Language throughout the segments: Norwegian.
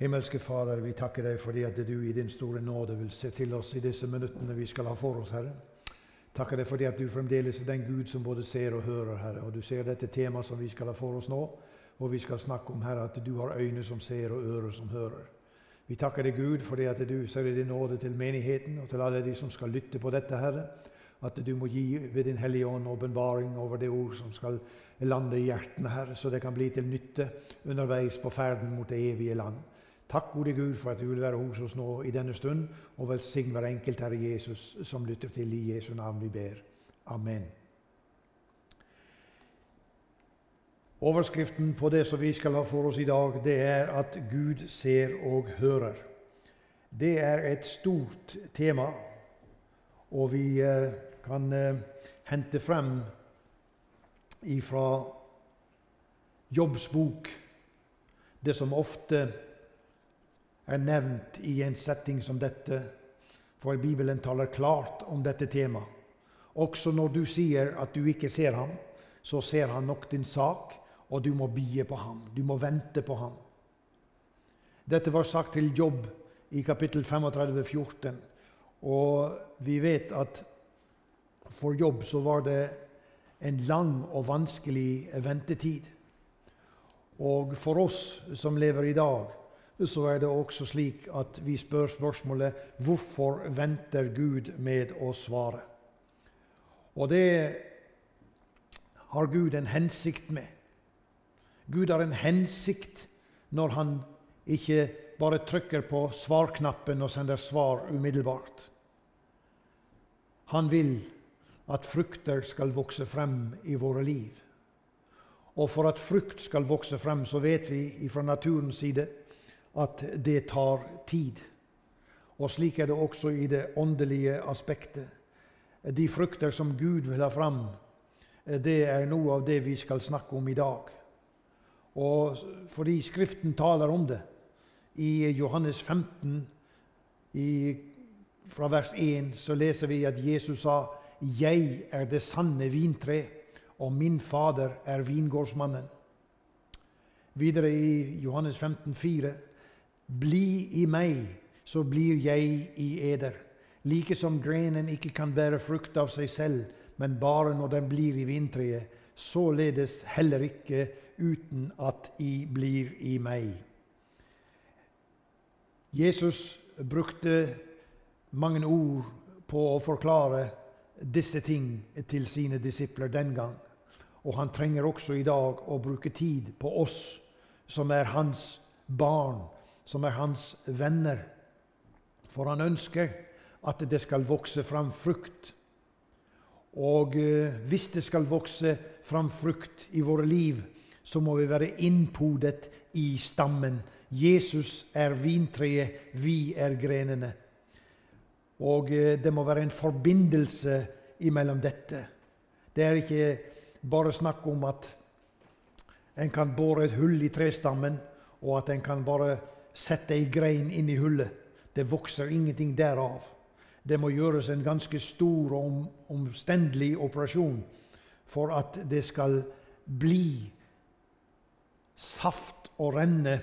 Himmelske Fader, vi takker deg fordi at du i din store nåde vil se til oss i disse minuttene vi skal ha for oss, Herre. Takker deg fordi at du fremdeles er den Gud som både ser og hører, Herre. Og du ser dette temaet som vi skal ha for oss nå, og vi skal snakke om, Herre, at du har øyne som ser og ører som hører. Vi takker deg, Gud, fordi at du ser i din nåde til menigheten og til alle de som skal lytte på dette, Herre. At du må gi ved din Hellige Ånd åpenbaring over det ord som skal lande i hjertene, Herre, så det kan bli til nytte underveis på ferden mot det evige land. Takk, gode Gud, for at du vil være hos oss nå i denne stund, og velsign hver enkelt Herre Jesus som lytter til i Jesu navn vi ber. Amen. Overskriften på det som vi skal ha for oss i dag, det er at Gud ser og hører. Det er et stort tema, og vi eh, kan eh, hente frem ifra Jobbs bok det som ofte er nevnt i en setting som dette, for Bibelen taler klart om dette temaet. Også når du sier at du ikke ser ham, så ser han nok din sak, og du må bie på ham. Du må vente på ham. Dette var sagt til Jobb i kapittel 35, 14. Og vi vet at for Jobb så var det en lang og vanskelig ventetid. Og for oss som lever i dag, så er det også slik at vi spør spørsmålet hvorfor venter Gud med å svare? Og det har Gud en hensikt med. Gud har en hensikt når han ikke bare trykker på svarknappen og sender svar umiddelbart. Han vil at frukter skal vokse frem i våre liv. Og for at frukt skal vokse frem, så vet vi fra naturens side at det tar tid. Og slik er det også i det åndelige aspektet. De frukter som Gud vil ha fram, det er noe av det vi skal snakke om i dag. Og fordi Skriften taler om det i Johannes 15, i, fra vers 1, så leser vi at Jesus sa 'Jeg er det sanne vintre, og min Fader er vingårdsmannen'. Videre i Johannes 15, 15,4 bli i meg, så blir jeg i eder. Like som grenen ikke kan bære frukt av seg selv, men bare når den blir i vintreet, således heller ikke uten at I blir i meg. Jesus brukte mange ord på å forklare disse ting til sine disipler den gang. Og han trenger også i dag å bruke tid på oss som er hans barn, som er hans venner. For han ønsker at det skal vokse fram frukt. Og eh, hvis det skal vokse fram frukt i våre liv, så må vi være innpodet i stammen. Jesus er vintreet, vi er grenene. Og eh, det må være en forbindelse imellom dette. Det er ikke bare snakk om at en kan bore et hull i trestammen, og at en kan bare sette ei grein inn i hullet. Det vokser ingenting derav. Det må gjøres en ganske stor og omstendelig operasjon for at det skal bli saft og renne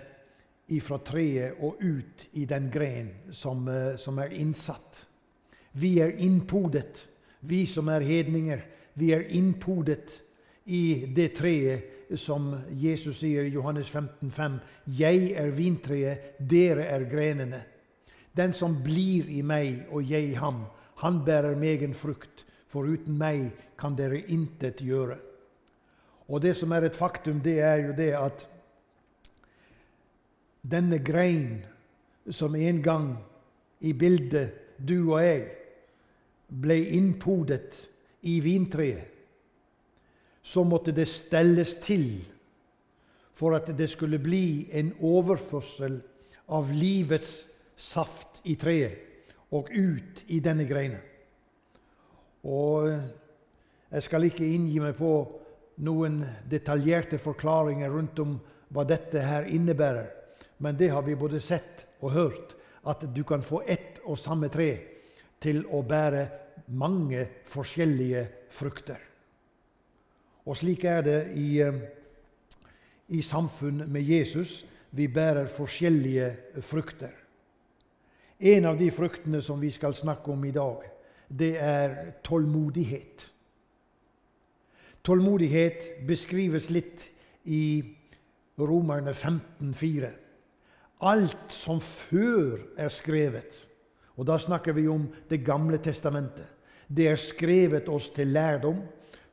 ifra treet og ut i den gren som, eh, som er innsatt. Vi er innpodet, vi som er hedninger. Vi er innpodet i det treet som Jesus sier i Johannes 15, 15,5.: Jeg er vintreet, dere er grenene. Den som blir i meg og jeg i ham, han bærer megen frukt, for uten meg kan dere intet gjøre. Og det som er et faktum, det er jo det at denne grein som en gang i bildet du og jeg ble innpodet i vintreet så måtte det stelles til for at det skulle bli en overførsel av livets saft i treet og ut i denne greina. Og jeg skal ikke inngi meg på noen detaljerte forklaringer rundt om hva dette her innebærer, men det har vi både sett og hørt, at du kan få ett og samme tre til å bære mange forskjellige frukter. Og slik er det i, eh, i samfunn med Jesus. vi bærer forskjellige frukter. En av de fruktene som vi skal snakke om i dag, det er tålmodighet. Tålmodighet beskrives litt i Romerne 15,4. Alt som før er skrevet, og da snakker vi om Det gamle testamentet, det er skrevet oss til lærdom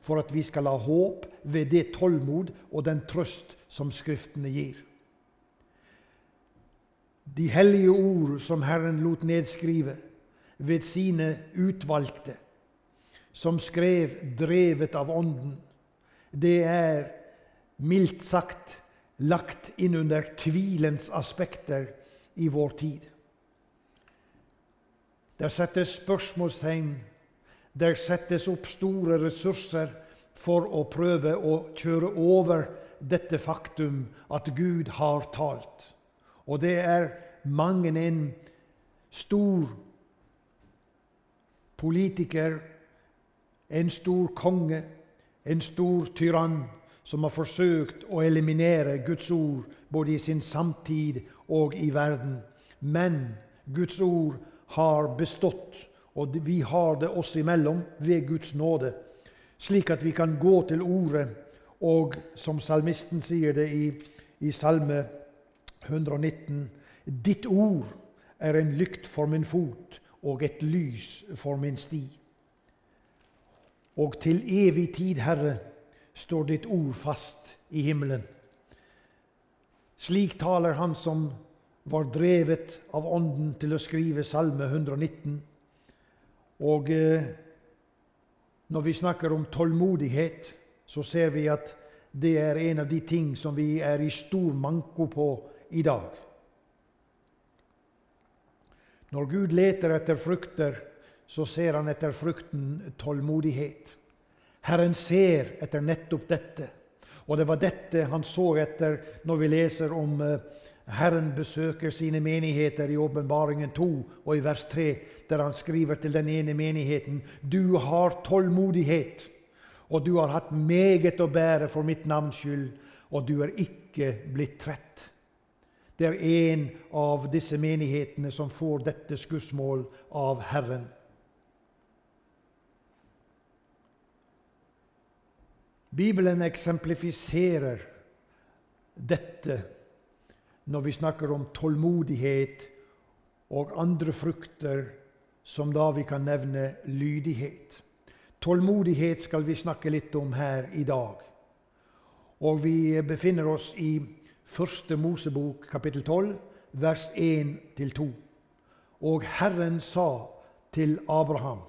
for at vi skal ha håp ved det tålmod og den trøst som Skriftene gir. De hellige ord som Herren lot nedskrive ved sine utvalgte, som skrev drevet av Ånden, det er mildt sagt lagt inn under tvilens aspekter i vår tid. Der settes spørsmålstegn der settes opp store ressurser for å prøve å kjøre over dette faktum at Gud har talt. Og det er mange en stor politiker, en stor konge, en stor tyrann som har forsøkt å eliminere Guds ord både i sin samtid og i verden. Men Guds ord har bestått og vi har det oss imellom ved Guds nåde, slik at vi kan gå til Ordet, og som salmisten sier det i, i Salme 119.: Ditt ord er en lykt for min fot og et lys for min sti. Og til evig tid, Herre, står ditt ord fast i himmelen. Slik taler han som var drevet av Ånden til å skrive Salme 119. Og eh, når vi snakker om tålmodighet, så ser vi at det er en av de ting som vi er i stor manko på i dag. Når Gud leter etter frukter, så ser han etter frukten tålmodighet. Herren ser etter nettopp dette. Og det var dette han så etter når vi leser om eh, Herren besøker sine menigheter i Åpenbaringen 2 og i vers 3, der han skriver til den ene menigheten Du har tålmodighet, og du har hatt meget å bære for mitt navns skyld, og du er ikke blitt trett. Det er en av disse menighetene som får dette skussmål av Herren. Bibelen eksemplifiserer dette når vi snakker om tålmodighet og andre frukter som da vi kan nevne lydighet. Tålmodighet skal vi snakke litt om her i dag. Og vi befinner oss i Første Mosebok kapittel 12, vers 1-2. Og Herren sa til Abraham.: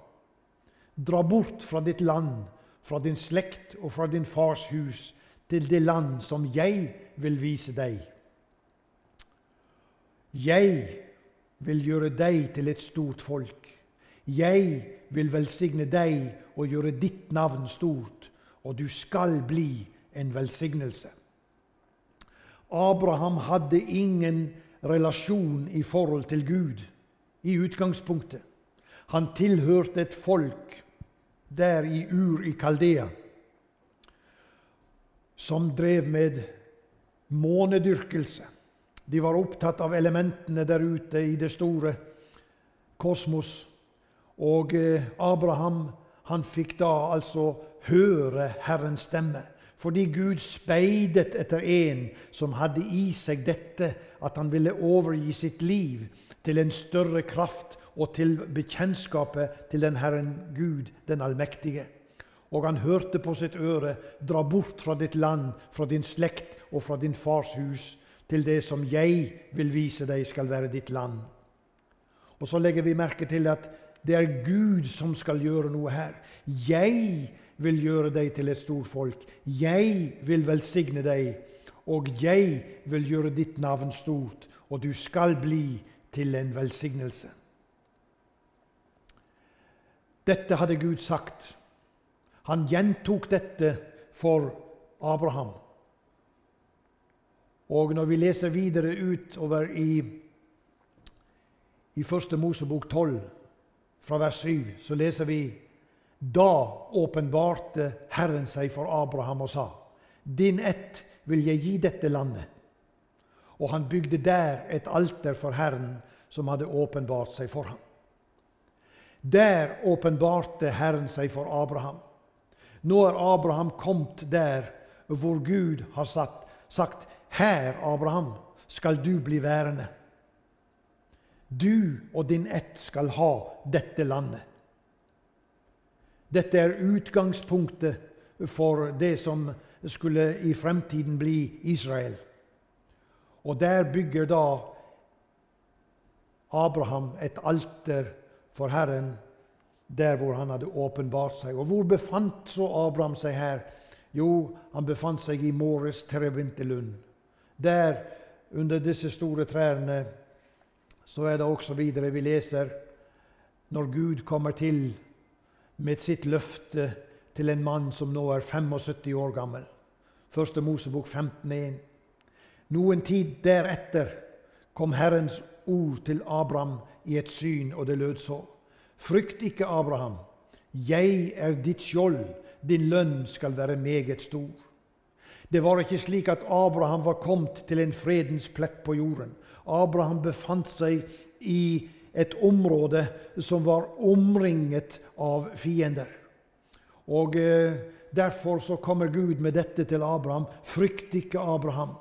Dra bort fra ditt land, fra din slekt og fra din fars hus, til det land som jeg vil vise deg. 'Jeg vil gjøre deg til et stort folk.' 'Jeg vil velsigne deg og gjøre ditt navn stort, og du skal bli en velsignelse.' Abraham hadde ingen relasjon i forhold til Gud i utgangspunktet. Han tilhørte et folk der i Ur i Kaldea som drev med månedyrkelse. De var opptatt av elementene der ute i det store kosmos. Og eh, Abraham han fikk da altså høre Herrens stemme. Fordi Gud speidet etter en som hadde i seg dette, at han ville overgi sitt liv til en større kraft og til bekjentskapet til den Herren Gud, den allmektige. Og han hørte på sitt øre, dra bort fra ditt land, fra din slekt og fra din fars hus til det som jeg vil vise deg skal være ditt land. Og så legger vi merke til at det er Gud som skal gjøre noe her. Jeg vil gjøre deg til et stort folk. Jeg vil velsigne deg, og jeg vil gjøre ditt navn stort, og du skal bli til en velsignelse. Dette hadde Gud sagt. Han gjentok dette for Abraham. Og når vi leser videre utover i, i Første Mosebok 12, fra vers 7, så leser vi Da åpenbarte Herren seg for Abraham og sa:" Din ett vil jeg gi dette landet. Og han bygde der et alter for Herren, som hadde åpenbart seg for ham. Der åpenbarte Herren seg for Abraham. Nå er Abraham kommet der hvor Gud har sagt, sagt 'Her, Abraham, skal du bli værende'. Du og din ett skal ha dette landet. Dette er utgangspunktet for det som skulle i fremtiden bli Israel. Og der bygger da Abraham et alter for Herren der hvor han hadde åpenbart seg. Og hvor befant så Abraham seg her? Jo, han befant seg i Måres Terebintelund. Der, under disse store trærne, så er det også videre vi leser når Gud kommer til med sitt løfte til en mann som nå er 75 år gammel. Første Mosebok 15.1. Noen tid deretter kom Herrens ord til Abraham i et syn, og det lød så. Frykt ikke, Abraham. Jeg er ditt skjold. Din lønn skal være meget stor. Det var ikke slik at Abraham var kommet til en fredens plett på jorden. Abraham befant seg i et område som var omringet av fiender. Og eh, Derfor så kommer Gud med dette til Abraham. Frykt ikke, Abraham.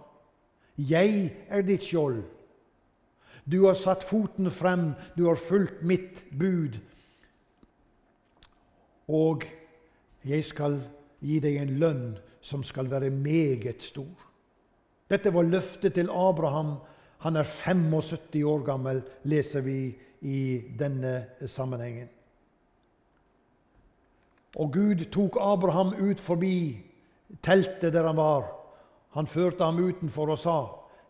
Jeg er ditt skjold. Du har satt foten frem, du har fulgt mitt bud. Og jeg skal gi deg en lønn som skal være meget stor. Dette var løftet til Abraham. Han er 75 år gammel, leser vi i denne sammenhengen. Og Gud tok Abraham ut forbi teltet der han var. Han førte ham utenfor og sa,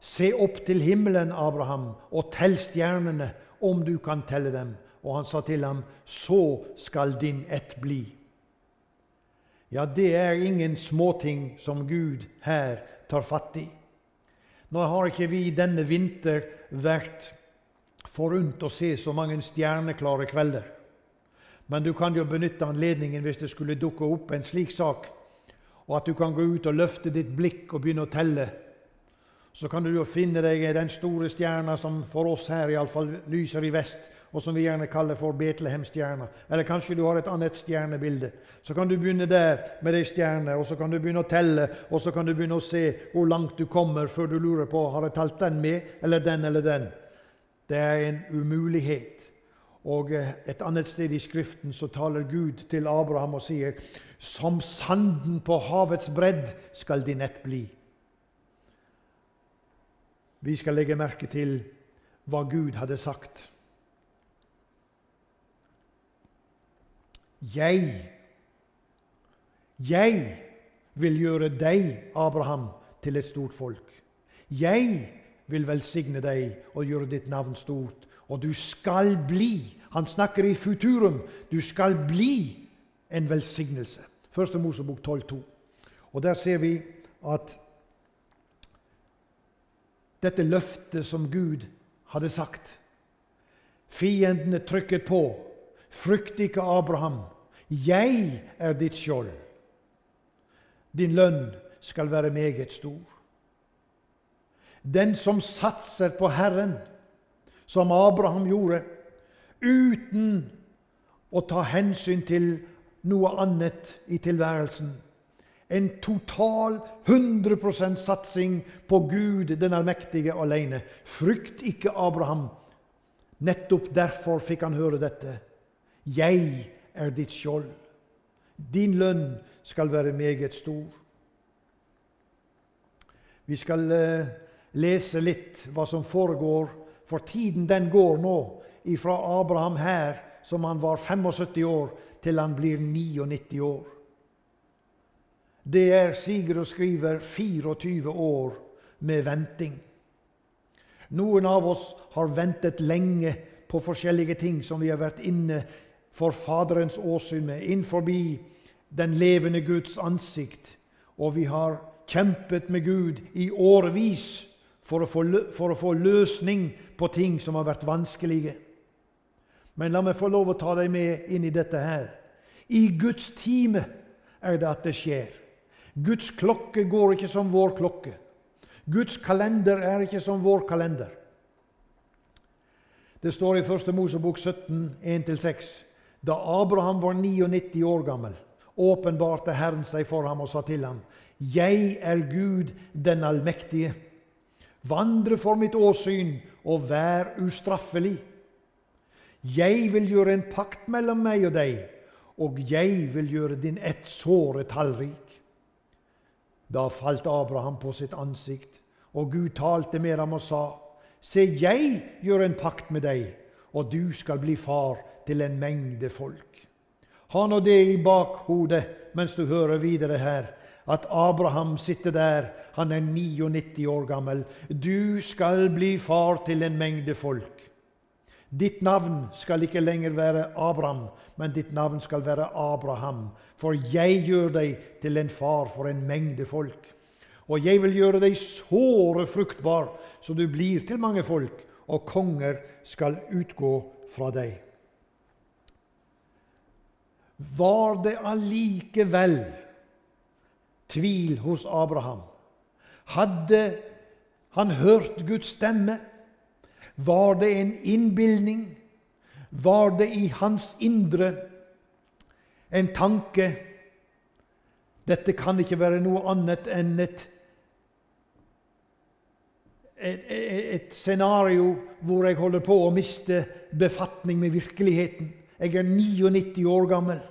Se opp til himmelen, Abraham, og tell stjernene, om du kan telle dem. Og han sa til ham, Så skal din ett bli. Ja, det er ingen småting som Gud her tar fatt i. Nå har ikke vi denne vinter vært forunt å se så mange stjerneklare kvelder. Men du kan jo benytte anledningen hvis det skulle dukke opp en slik sak, og at du kan gå ut og løfte ditt blikk og begynne å telle. Så kan du jo finne deg den store stjerna som for oss her i alle fall lyser i vest, og som vi gjerne kaller for Betlehemstjerna. Eller kanskje du har et annet stjernebilde. Så kan du begynne der med de stjernene, og så kan du begynne å telle, og så kan du begynne å se hvor langt du kommer, før du lurer på har jeg talt den med, eller den eller den. Det er en umulighet. Og eh, et annet sted i Skriften så taler Gud til Abraham og sier Som sanden på havets bredd skal din ett bli. Vi skal legge merke til hva Gud hadde sagt. Jeg, jeg vil gjøre deg, Abraham, til et stort folk. Jeg vil velsigne deg og gjøre ditt navn stort og du skal bli Han snakker i futurum. Du skal bli en velsignelse. Første Mosebok 12,2. Og der ser vi at dette løftet som Gud hadde sagt Fiendene trykket på. Frykt ikke, Abraham. Jeg er ditt skjold. Din lønn skal være meget stor. Den som satser på Herren, som Abraham gjorde, uten å ta hensyn til noe annet i tilværelsen. En total 100% satsing på Gud den allmektige alene. Frykt ikke Abraham. Nettopp derfor fikk han høre dette. Jeg er ditt skjold. Din lønn skal være meget stor. Vi skal eh, lese litt hva som foregår for tiden den går nå ifra Abraham her, som han var 75 år, til han blir 99 år. Det er, og skriver, 24 år med venting. Noen av oss har ventet lenge på forskjellige ting som vi har vært inne for Faderens åsyn med, innenfor den levende Guds ansikt. Og vi har kjempet med Gud i årevis for å, få, for å få løsning på ting som har vært vanskelige. Men la meg få lov å ta deg med inn i dette her. I Guds time er det at det skjer. Guds klokke går ikke som vår klokke. Guds kalender er ikke som vår kalender. Det står i 1. Mosebok 17, 1-6. Da Abraham var 99 år gammel, åpenbarte Herren seg for ham og sa til ham:" Jeg er Gud den allmektige. Vandre for mitt åsyn og vær ustraffelig. Jeg vil gjøre en pakt mellom meg og deg, og jeg vil gjøre din ett såre tallrik. Da falt Abraham på sitt ansikt, og Gud talte med ham og sa:" Se, jeg gjør en pakt med deg, og du skal bli far til en mengde folk. Ha nå det i bakhodet mens du hører videre her, at Abraham sitter der, han er 99 år gammel. Du skal bli far til en mengde folk. Ditt navn skal ikke lenger være Abraham, men ditt navn skal være Abraham. For jeg gjør deg til en far for en mengde folk. Og jeg vil gjøre deg såre fruktbar, så du blir til mange folk, og konger skal utgå fra deg. Var det allikevel tvil hos Abraham? Hadde han hørt Guds stemme? Var det en innbilning? Var det i hans indre en tanke Dette kan ikke være noe annet enn et et, et, scenario hvor jeg holder på å miste befatning med virkeligheten. Jeg er 99 år gammel.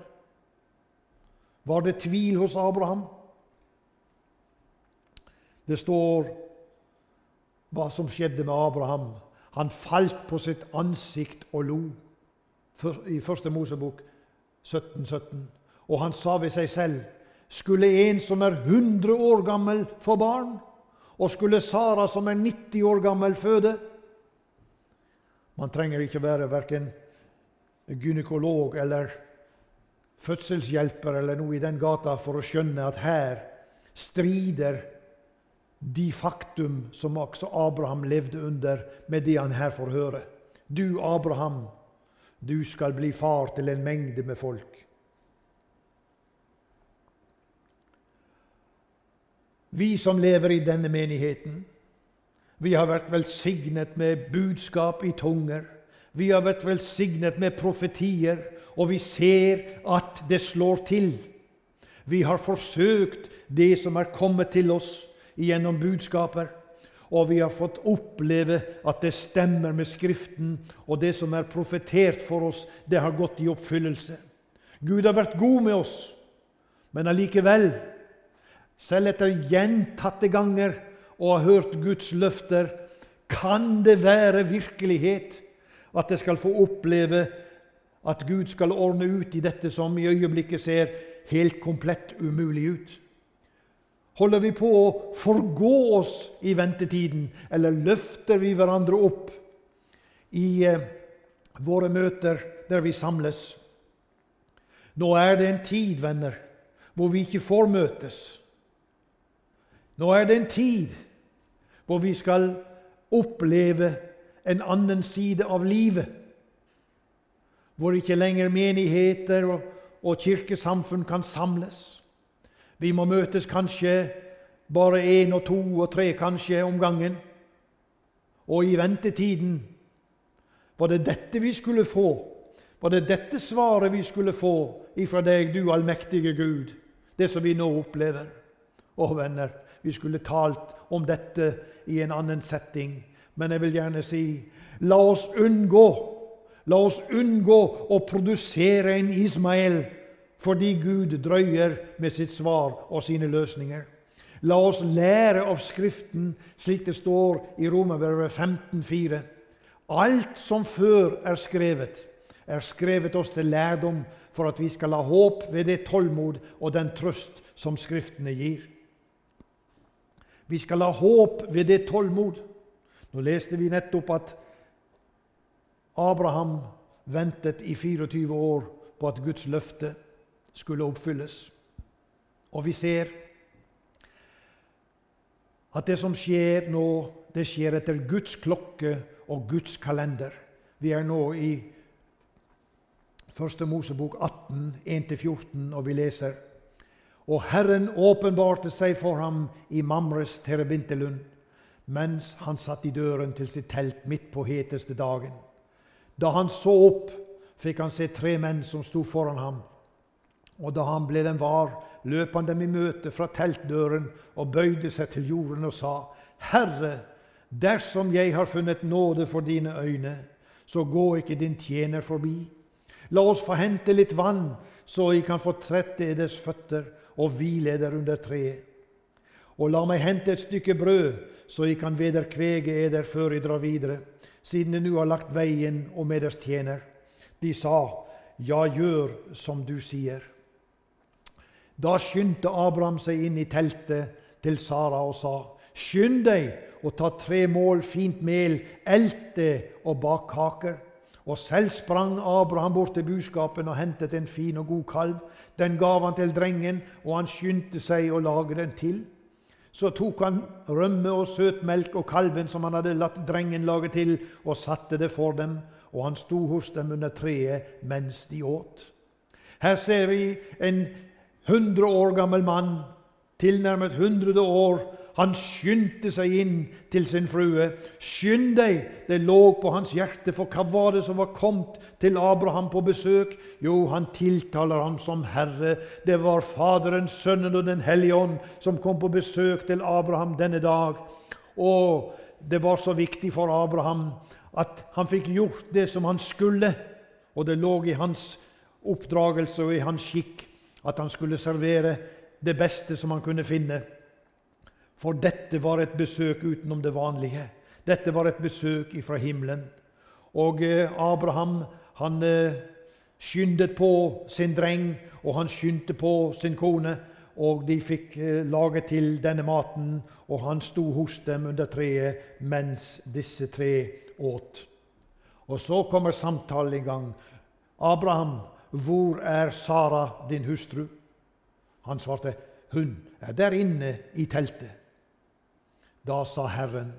Var det tvil hos Abraham? Det står hva som skjedde med Abraham. Han falt på sitt ansikt og lo. I første Mosebok 17, 17. Og han sa ved seg selv Skulle en som er 100 år gammel, få barn? Og skulle Sara, som er 90 år gammel, føde Man trenger ikke være verken gynekolog eller fødselshjelper eller noe i den gata for å skjønne at her strider de faktum som også Abraham levde under, med det han her får høre. Du, Abraham, du skal bli far til en mengde med folk. Vi som lever i denne menigheten, vi har vært velsignet med budskap i tunger. Vi har vært velsignet med profetier, og vi ser at det slår til. Vi har forsøkt det som er kommet til oss gjennom budskaper. Og vi har fått oppleve at det stemmer med Skriften, og det som er profetert for oss, det har gått i oppfyllelse. Gud har vært god med oss, men allikevel selv etter gjentatte ganger og har hørt Guds løfter, kan det være virkelighet at jeg skal få oppleve at Gud skal ordne ut i dette som i øyeblikket ser helt komplett umulig ut? Holder vi på å forgå oss i ventetiden, eller løfter vi hverandre opp i eh, våre møter der vi samles? Nå er det en tid, venner, hvor vi ikke får møtes. Nå er det en tid hvor vi skal oppleve en annen side av livet. Hvor ikke lenger menigheter og, og kirkesamfunn kan samles. Vi må møtes kanskje bare én og to og tre kanskje om gangen. Og i ventetiden var det dette vi skulle få? Var det dette svaret vi skulle få ifra deg, du allmektige Gud, det som vi nå opplever? Å, venner, vi skulle talt om dette i en annen setting. Men jeg vil gjerne si la oss unngå La oss unngå å produsere en Ismael fordi Gud drøyer med sitt svar og sine løsninger. La oss lære av Skriften, slik det står i Romerbrevet 15,4. Alt som før er skrevet, er skrevet oss til lærdom for at vi skal ha håp ved det tålmod og den trøst som Skriftene gir. Vi skal ha håp ved det tålmod. Nå leste vi nettopp at Abraham ventet i 24 år på at Guds løfte skulle oppfylles. Og vi ser at det som skjer nå, det skjer etter Guds klokke og Guds kalender. Vi er nå i 1. Mosebok 18, 1-14, og vi leser og Herren åpenbarte seg for ham i Mamres terebintelund. mens han satt i døren til sitt telt midt på heteste dagen. Da han så opp, fikk han se tre menn som sto foran ham. Og da han ble den var, løp han dem i møte fra teltdøren og bøyde seg til jorden og sa, Herre, dersom jeg har funnet nåde for dine øyne, så gå ikke din tjener forbi. La oss få hente litt vann, så jeg kan få trette eders føtter og hvile eder under treet. Og la meg hente et stykke brød, så jeg kan vederkvege eder før jeg drar videre, siden jeg nå har lagt veien om eders tjener. De sa, Ja, gjør som du sier. Da skyndte Abraham seg inn i teltet til Sara og sa, Skynd deg og ta tre mål fint mel, elt det og bak kaker. Og selv sprang Abraham bort til buskapen og hentet en fin og god kalv. Den gav han til drengen, og han skyndte seg å lage den til. Så tok han rømme og søtmelk og kalven som han hadde latt drengen lage til, og satte det for dem, og han sto hos dem under treet mens de åt. Her ser vi en hundre år gammel mann, tilnærmet hundrede år, han skyndte seg inn til sin frue. Skynd deg! Det lå på hans hjerte, for hva var det som var kommet til Abraham på besøk? Jo, han tiltaler ham som Herre. Det var Faderen, Sønnen og Den hellige ånd som kom på besøk til Abraham denne dag. Og det var så viktig for Abraham at han fikk gjort det som han skulle. Og det lå i hans oppdragelse og i hans skikk at han skulle servere det beste som han kunne finne. For dette var et besøk utenom det vanlige. Dette var et besøk fra himmelen. Og eh, Abraham han eh, skyndet på sin dreng, og han skyndte på sin kone. Og de fikk eh, lage til denne maten, og han sto hos dem under treet mens disse tre åt. Og så kommer samtalen i gang. 'Abraham, hvor er Sara, din hustru?' Han svarte, 'Hun er der inne i teltet.' Da sa Herren,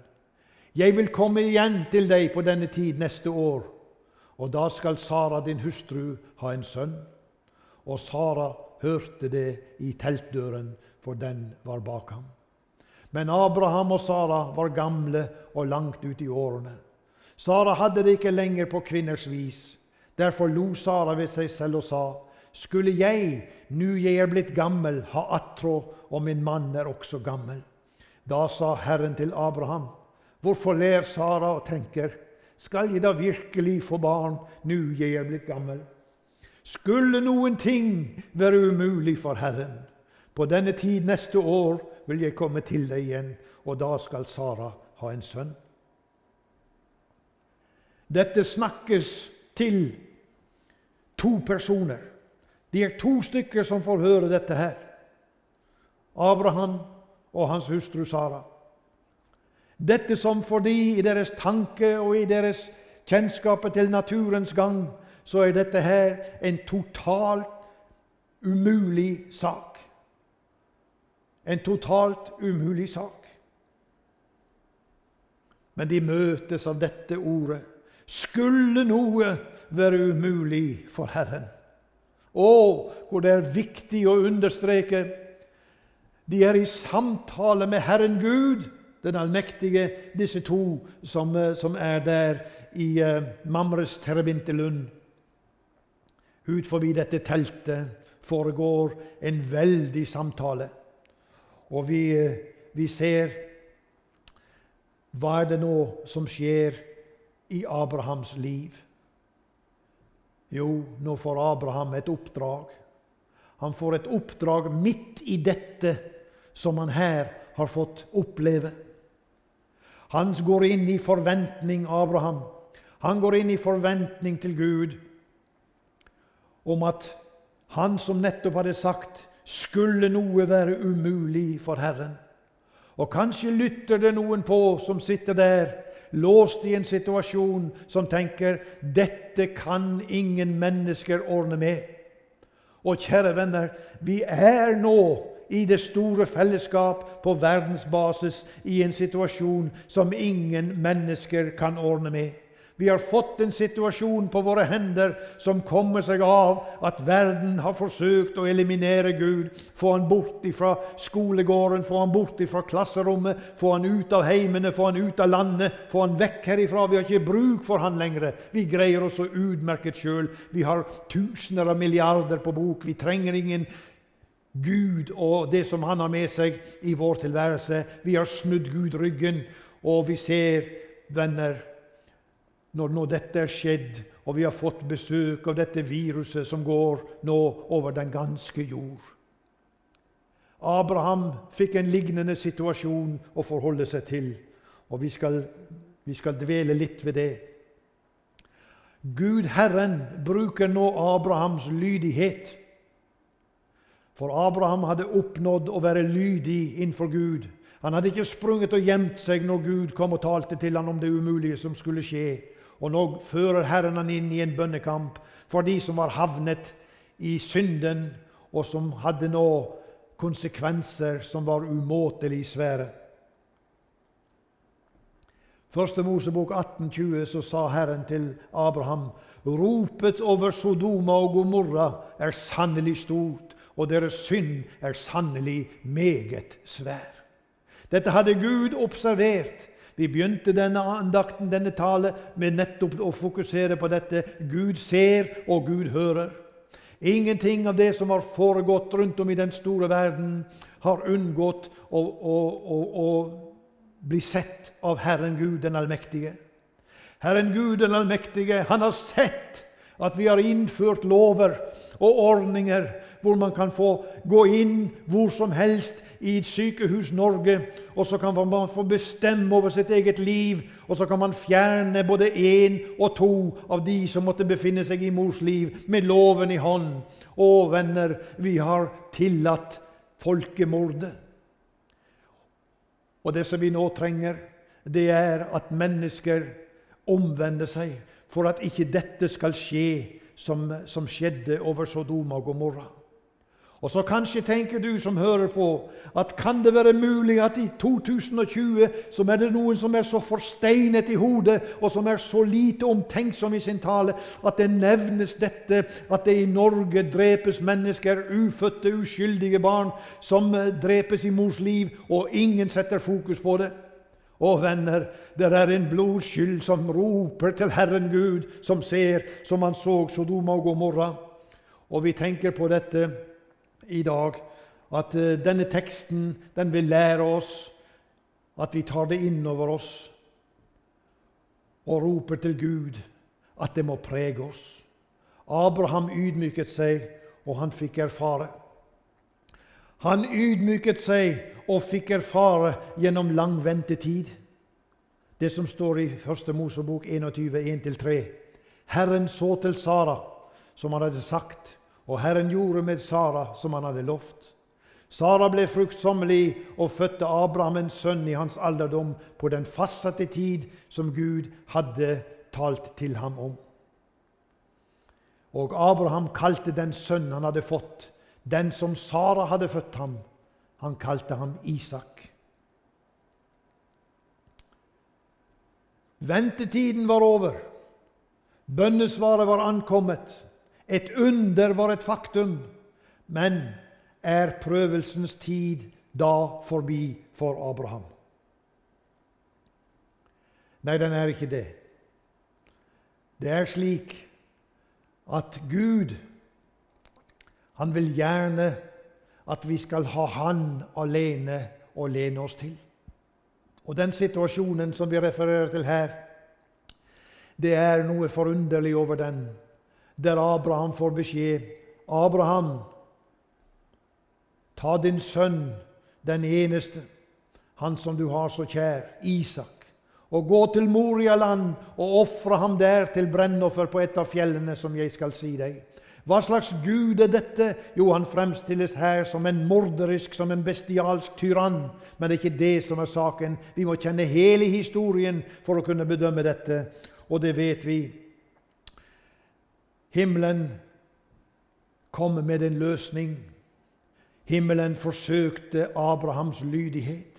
Jeg vil komme igjen til deg på denne tid neste år, og da skal Sara, din hustru, ha en sønn. Og Sara hørte det i teltdøren, for den var bak ham. Men Abraham og Sara var gamle og langt ute i årene. Sara hadde det ikke lenger på kvinners vis. Derfor lo Sara ved seg selv og sa, Skulle jeg, nu jeg er blitt gammel, ha attrå, og min mann er også gammel? Da sa Herren til Abraham, hvorfor ler Sara og tenker, skal jeg da virkelig få barn nu jeg er blitt gammel? Skulle noen ting være umulig for Herren, på denne tid neste år vil jeg komme til deg igjen, og da skal Sara ha en sønn. Dette snakkes til to personer. De er to stykker som får høre dette her. Abraham og hans hustru Sara. Dette som for de i deres tanke og i deres kjennskapet til naturens gang, så er dette her en totalt umulig sak. En totalt umulig sak. Men de møtes av dette ordet. Skulle noe være umulig for Herren? Å, hvor det er viktig å understreke de er i samtale med Herren Gud, den allmektige, disse to som, eh, som er der i uh, Mamres Terebintelund. Ut forbi dette teltet foregår en veldig samtale. Og vi, uh, vi ser hva er det nå som skjer i Abrahams liv? Jo, nå får Abraham et oppdrag. Han får et oppdrag midt i dette som han her har fått oppleve. Han går inn i forventning, Abraham. Han går inn i forventning til Gud om at han som nettopp hadde sagt skulle noe være umulig for Herren. Og kanskje lytter det noen på som sitter der, låst i en situasjon, som tenker 'Dette kan ingen mennesker ordne med'. Og kjære venner, vi er nå i det store fellesskap på verdensbasis i en situasjon som ingen mennesker kan ordne med. Vi har fått en situasjon på våre hender som kommer seg av at verden har forsøkt å eliminere Gud. Få han bort fra skolegården, få han bort fra klasserommet, få han ut av heimene, få han ut av landet, få han vekk herifra. Vi har ikke bruk for han lenger. Vi greier oss så utmerket sjøl. Vi har tusener av milliarder på bok. Vi trenger ingen Gud og det som han har med seg i vår tilværelse. Vi har snudd Gud ryggen, og vi ser, venner når nå dette er skjedd, og vi har fått besøk av dette viruset som går nå over den ganske jord. Abraham fikk en lignende situasjon å forholde seg til, og vi skal, vi skal dvele litt ved det. Gud Herren bruker nå Abrahams lydighet. For Abraham hadde oppnådd å være lydig innenfor Gud. Han hadde ikke sprunget og gjemt seg når Gud kom og talte til ham om det umulige som skulle skje. Og nå fører Herren han inn i en bønnekamp for de som var havnet i synden, og som hadde nå konsekvenser som var umåtelig svære. Første Mosebok 1820 så sa Herren til Abraham.: Ropet over Sodoma og Gomorra er sannelig stort, og deres synd er sannelig meget svær. Dette hadde Gud observert. Vi begynte denne andakten, denne tale, med nettopp å fokusere på dette. Gud ser, og Gud hører. Ingenting av det som har foregått rundt om i den store verden, har unngått å, å, å, å bli sett av Herren Gud den allmektige. Herren Gud den allmektige, han har sett at vi har innført lover og ordninger hvor man kan få gå inn hvor som helst i et sykehus Norge, og så kan man få bestemme over sitt eget liv, og så kan man fjerne både én og to av de som måtte befinne seg i mors liv, med loven i hånd. Å, venner, vi har tillatt folkemordet. Og det som vi nå trenger, det er at mennesker omvender seg for at ikke dette skal skje som, som skjedde over Sodoma og Gomorra. Og så kanskje tenker du som hører på, at kan det være mulig at i 2020 så er det noen som er så forsteinet i hodet, og som er så lite omtenksom i sin tale, at det nevnes dette at det i Norge drepes mennesker, ufødte, uskyldige barn, som drepes i mors liv, og ingen setter fokus på det. Å, venner, det er en blodskyld som roper til Herren Gud, som ser som han så Sodoma og Gomorra. Og vi tenker på dette i dag at uh, denne teksten den vil lære oss at vi tar det inn over oss og roper til Gud at det må prege oss. Abraham ydmyket seg, og han fikk erfare. Han ydmyket seg og fikk erfare gjennom lang ventetid. Det som står i 1. Mosebok 21, 1-3. Herren så til Sara, som han hadde sagt, og Herren gjorde med Sara som han hadde lovt. Sara ble fruktsommelig og fødte Abraham en sønn i hans alderdom på den fastsatte tid som Gud hadde talt til ham om. Og Abraham kalte den sønnen han hadde fått, den som Sara hadde født ham, han kalte ham Isak. Ventetiden var over. Bønnesvaret var ankommet. Et under var et faktum, men er prøvelsens tid da forbi for Abraham? Nei, den er ikke det. Det er slik at Gud han vil gjerne at vi skal ha Han alene å lene oss til. Og den situasjonen som vi refererer til her, det er noe forunderlig over den der Abraham får beskjed Abraham, ta din sønn, den eneste, han som du har så kjær, Isak, og gå til Morialand og ofre ham der til brennoffer på et av fjellene som jeg skal si deg. Hva slags gud er dette? Jo, han fremstilles her som en morderisk, som en bestialsk tyrann. Men det er ikke det som er saken. Vi må kjenne hele historien for å kunne bedømme dette, og det vet vi. Himmelen kom med en løsning. Himmelen forsøkte Abrahams lydighet.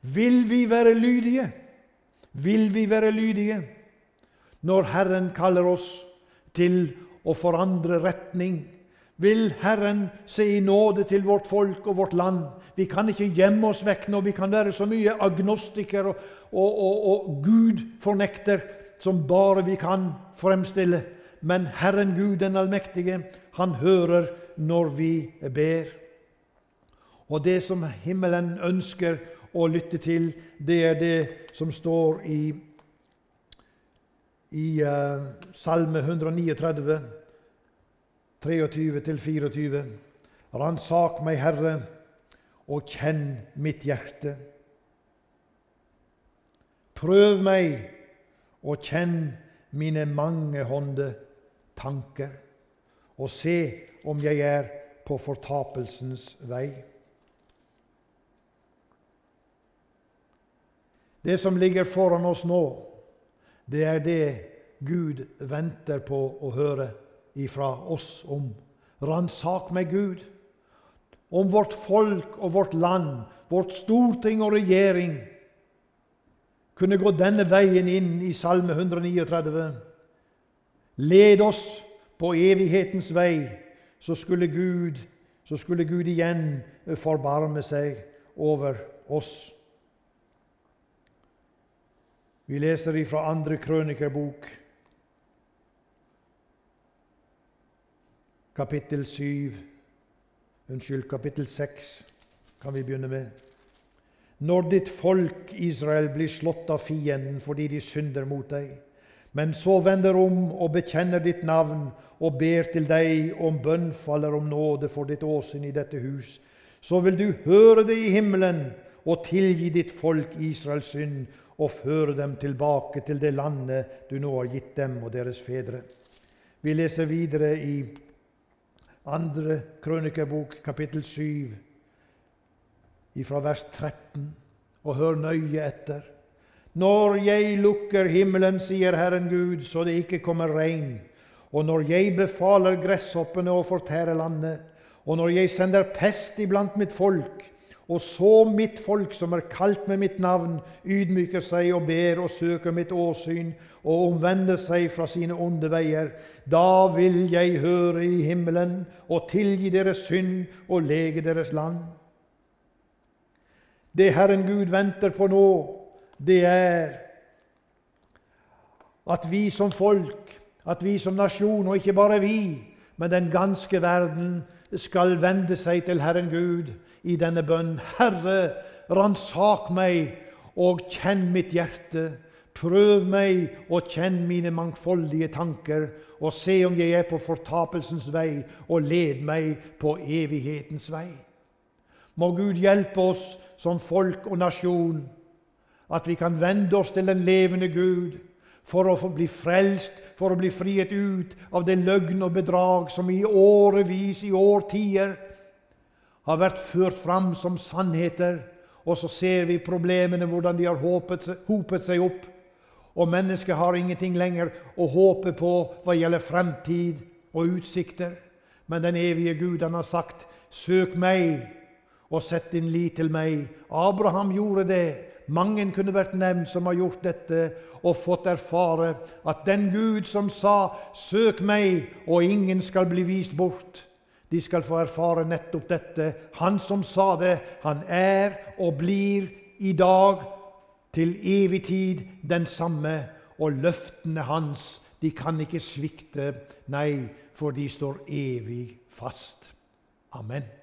Vil vi være lydige? Vil vi være lydige? når Herren kaller oss til å forandre retning. Vil Herren se i nåde til vårt folk og vårt land? Vi kan ikke gjemme oss vekk nå. Vi kan være så mye agnostiker og, og, og, og Gud-fornekter som bare vi kan fremstille. Men Herren Gud den allmektige, han hører når vi ber. Og det som himmelen ønsker å lytte til, det er det som står i i uh, Salme 139, 23-24. Ransak meg, Herre, og kjenn mitt hjerte. Prøv meg og kjenn mine mangehånde tanker, og se om jeg er på fortapelsens vei. Det som ligger foran oss nå, det er det Gud venter på å høre ifra oss om. Ransak meg, Gud, om vårt folk og vårt land, vårt storting og regjering kunne gå denne veien inn i Salme 139. Led oss på evighetens vei, så skulle Gud, så skulle Gud igjen forbarme seg over oss. Vi leser ifra andre krønikerbok, kapittel 7 Unnskyld, kapittel 6 kan vi begynne med. Når ditt folk Israel blir slått av fienden fordi de synder mot deg, men så vender om og bekjenner ditt navn og ber til deg om bønn faller om nåde for ditt åsyn i dette hus, så vil du høre det i himmelen og tilgi ditt folk Israels synd og føre dem tilbake til det landet du nå har gitt dem og deres fedre. Vi leser videre i andre krønikebok, kapittel 7, fra vers 13, og hør nøye etter. Når jeg lukker himmelen, sier Herren Gud, så det ikke kommer regn, og når jeg befaler gresshoppene å fortære landet, og når jeg sender pest iblant mitt folk, og så mitt folk, som er kalt med mitt navn, ydmyker seg og ber og søker mitt åsyn og omvender seg fra sine onde veier, da vil jeg høre i himmelen og tilgi deres synd og lege deres land. Det Herren Gud venter på nå, det er at vi som folk, at vi som nasjon, og ikke bare vi, men den ganske verden, skal vende seg til Herren Gud i denne bønn. Herre, ransak meg og kjenn mitt hjerte. Prøv meg og kjenn mine mangfoldige tanker, og se om jeg er på fortapelsens vei, og led meg på evighetens vei. Må Gud hjelpe oss som folk og nasjon, at vi kan vende oss til den levende Gud for å bli frelst, for å bli frihet ut av det løgn og bedrag som i årevis, i årtier, har vært ført fram som sannheter, og så ser vi problemene, hvordan de har håpet, hopet seg opp. Og mennesket har ingenting lenger å håpe på hva gjelder fremtid og utsikter. Men den evige Gud han har sagt, 'Søk meg og sett din lit til meg'. Abraham gjorde det. Mange kunne vært nevnt som har gjort dette og fått erfare at den Gud som sa 'Søk meg, og ingen skal bli vist bort', de skal få erfare nettopp dette. Han som sa det, han er og blir i dag til evig tid den samme. Og løftene hans, de kan ikke svikte, nei, for de står evig fast. Amen.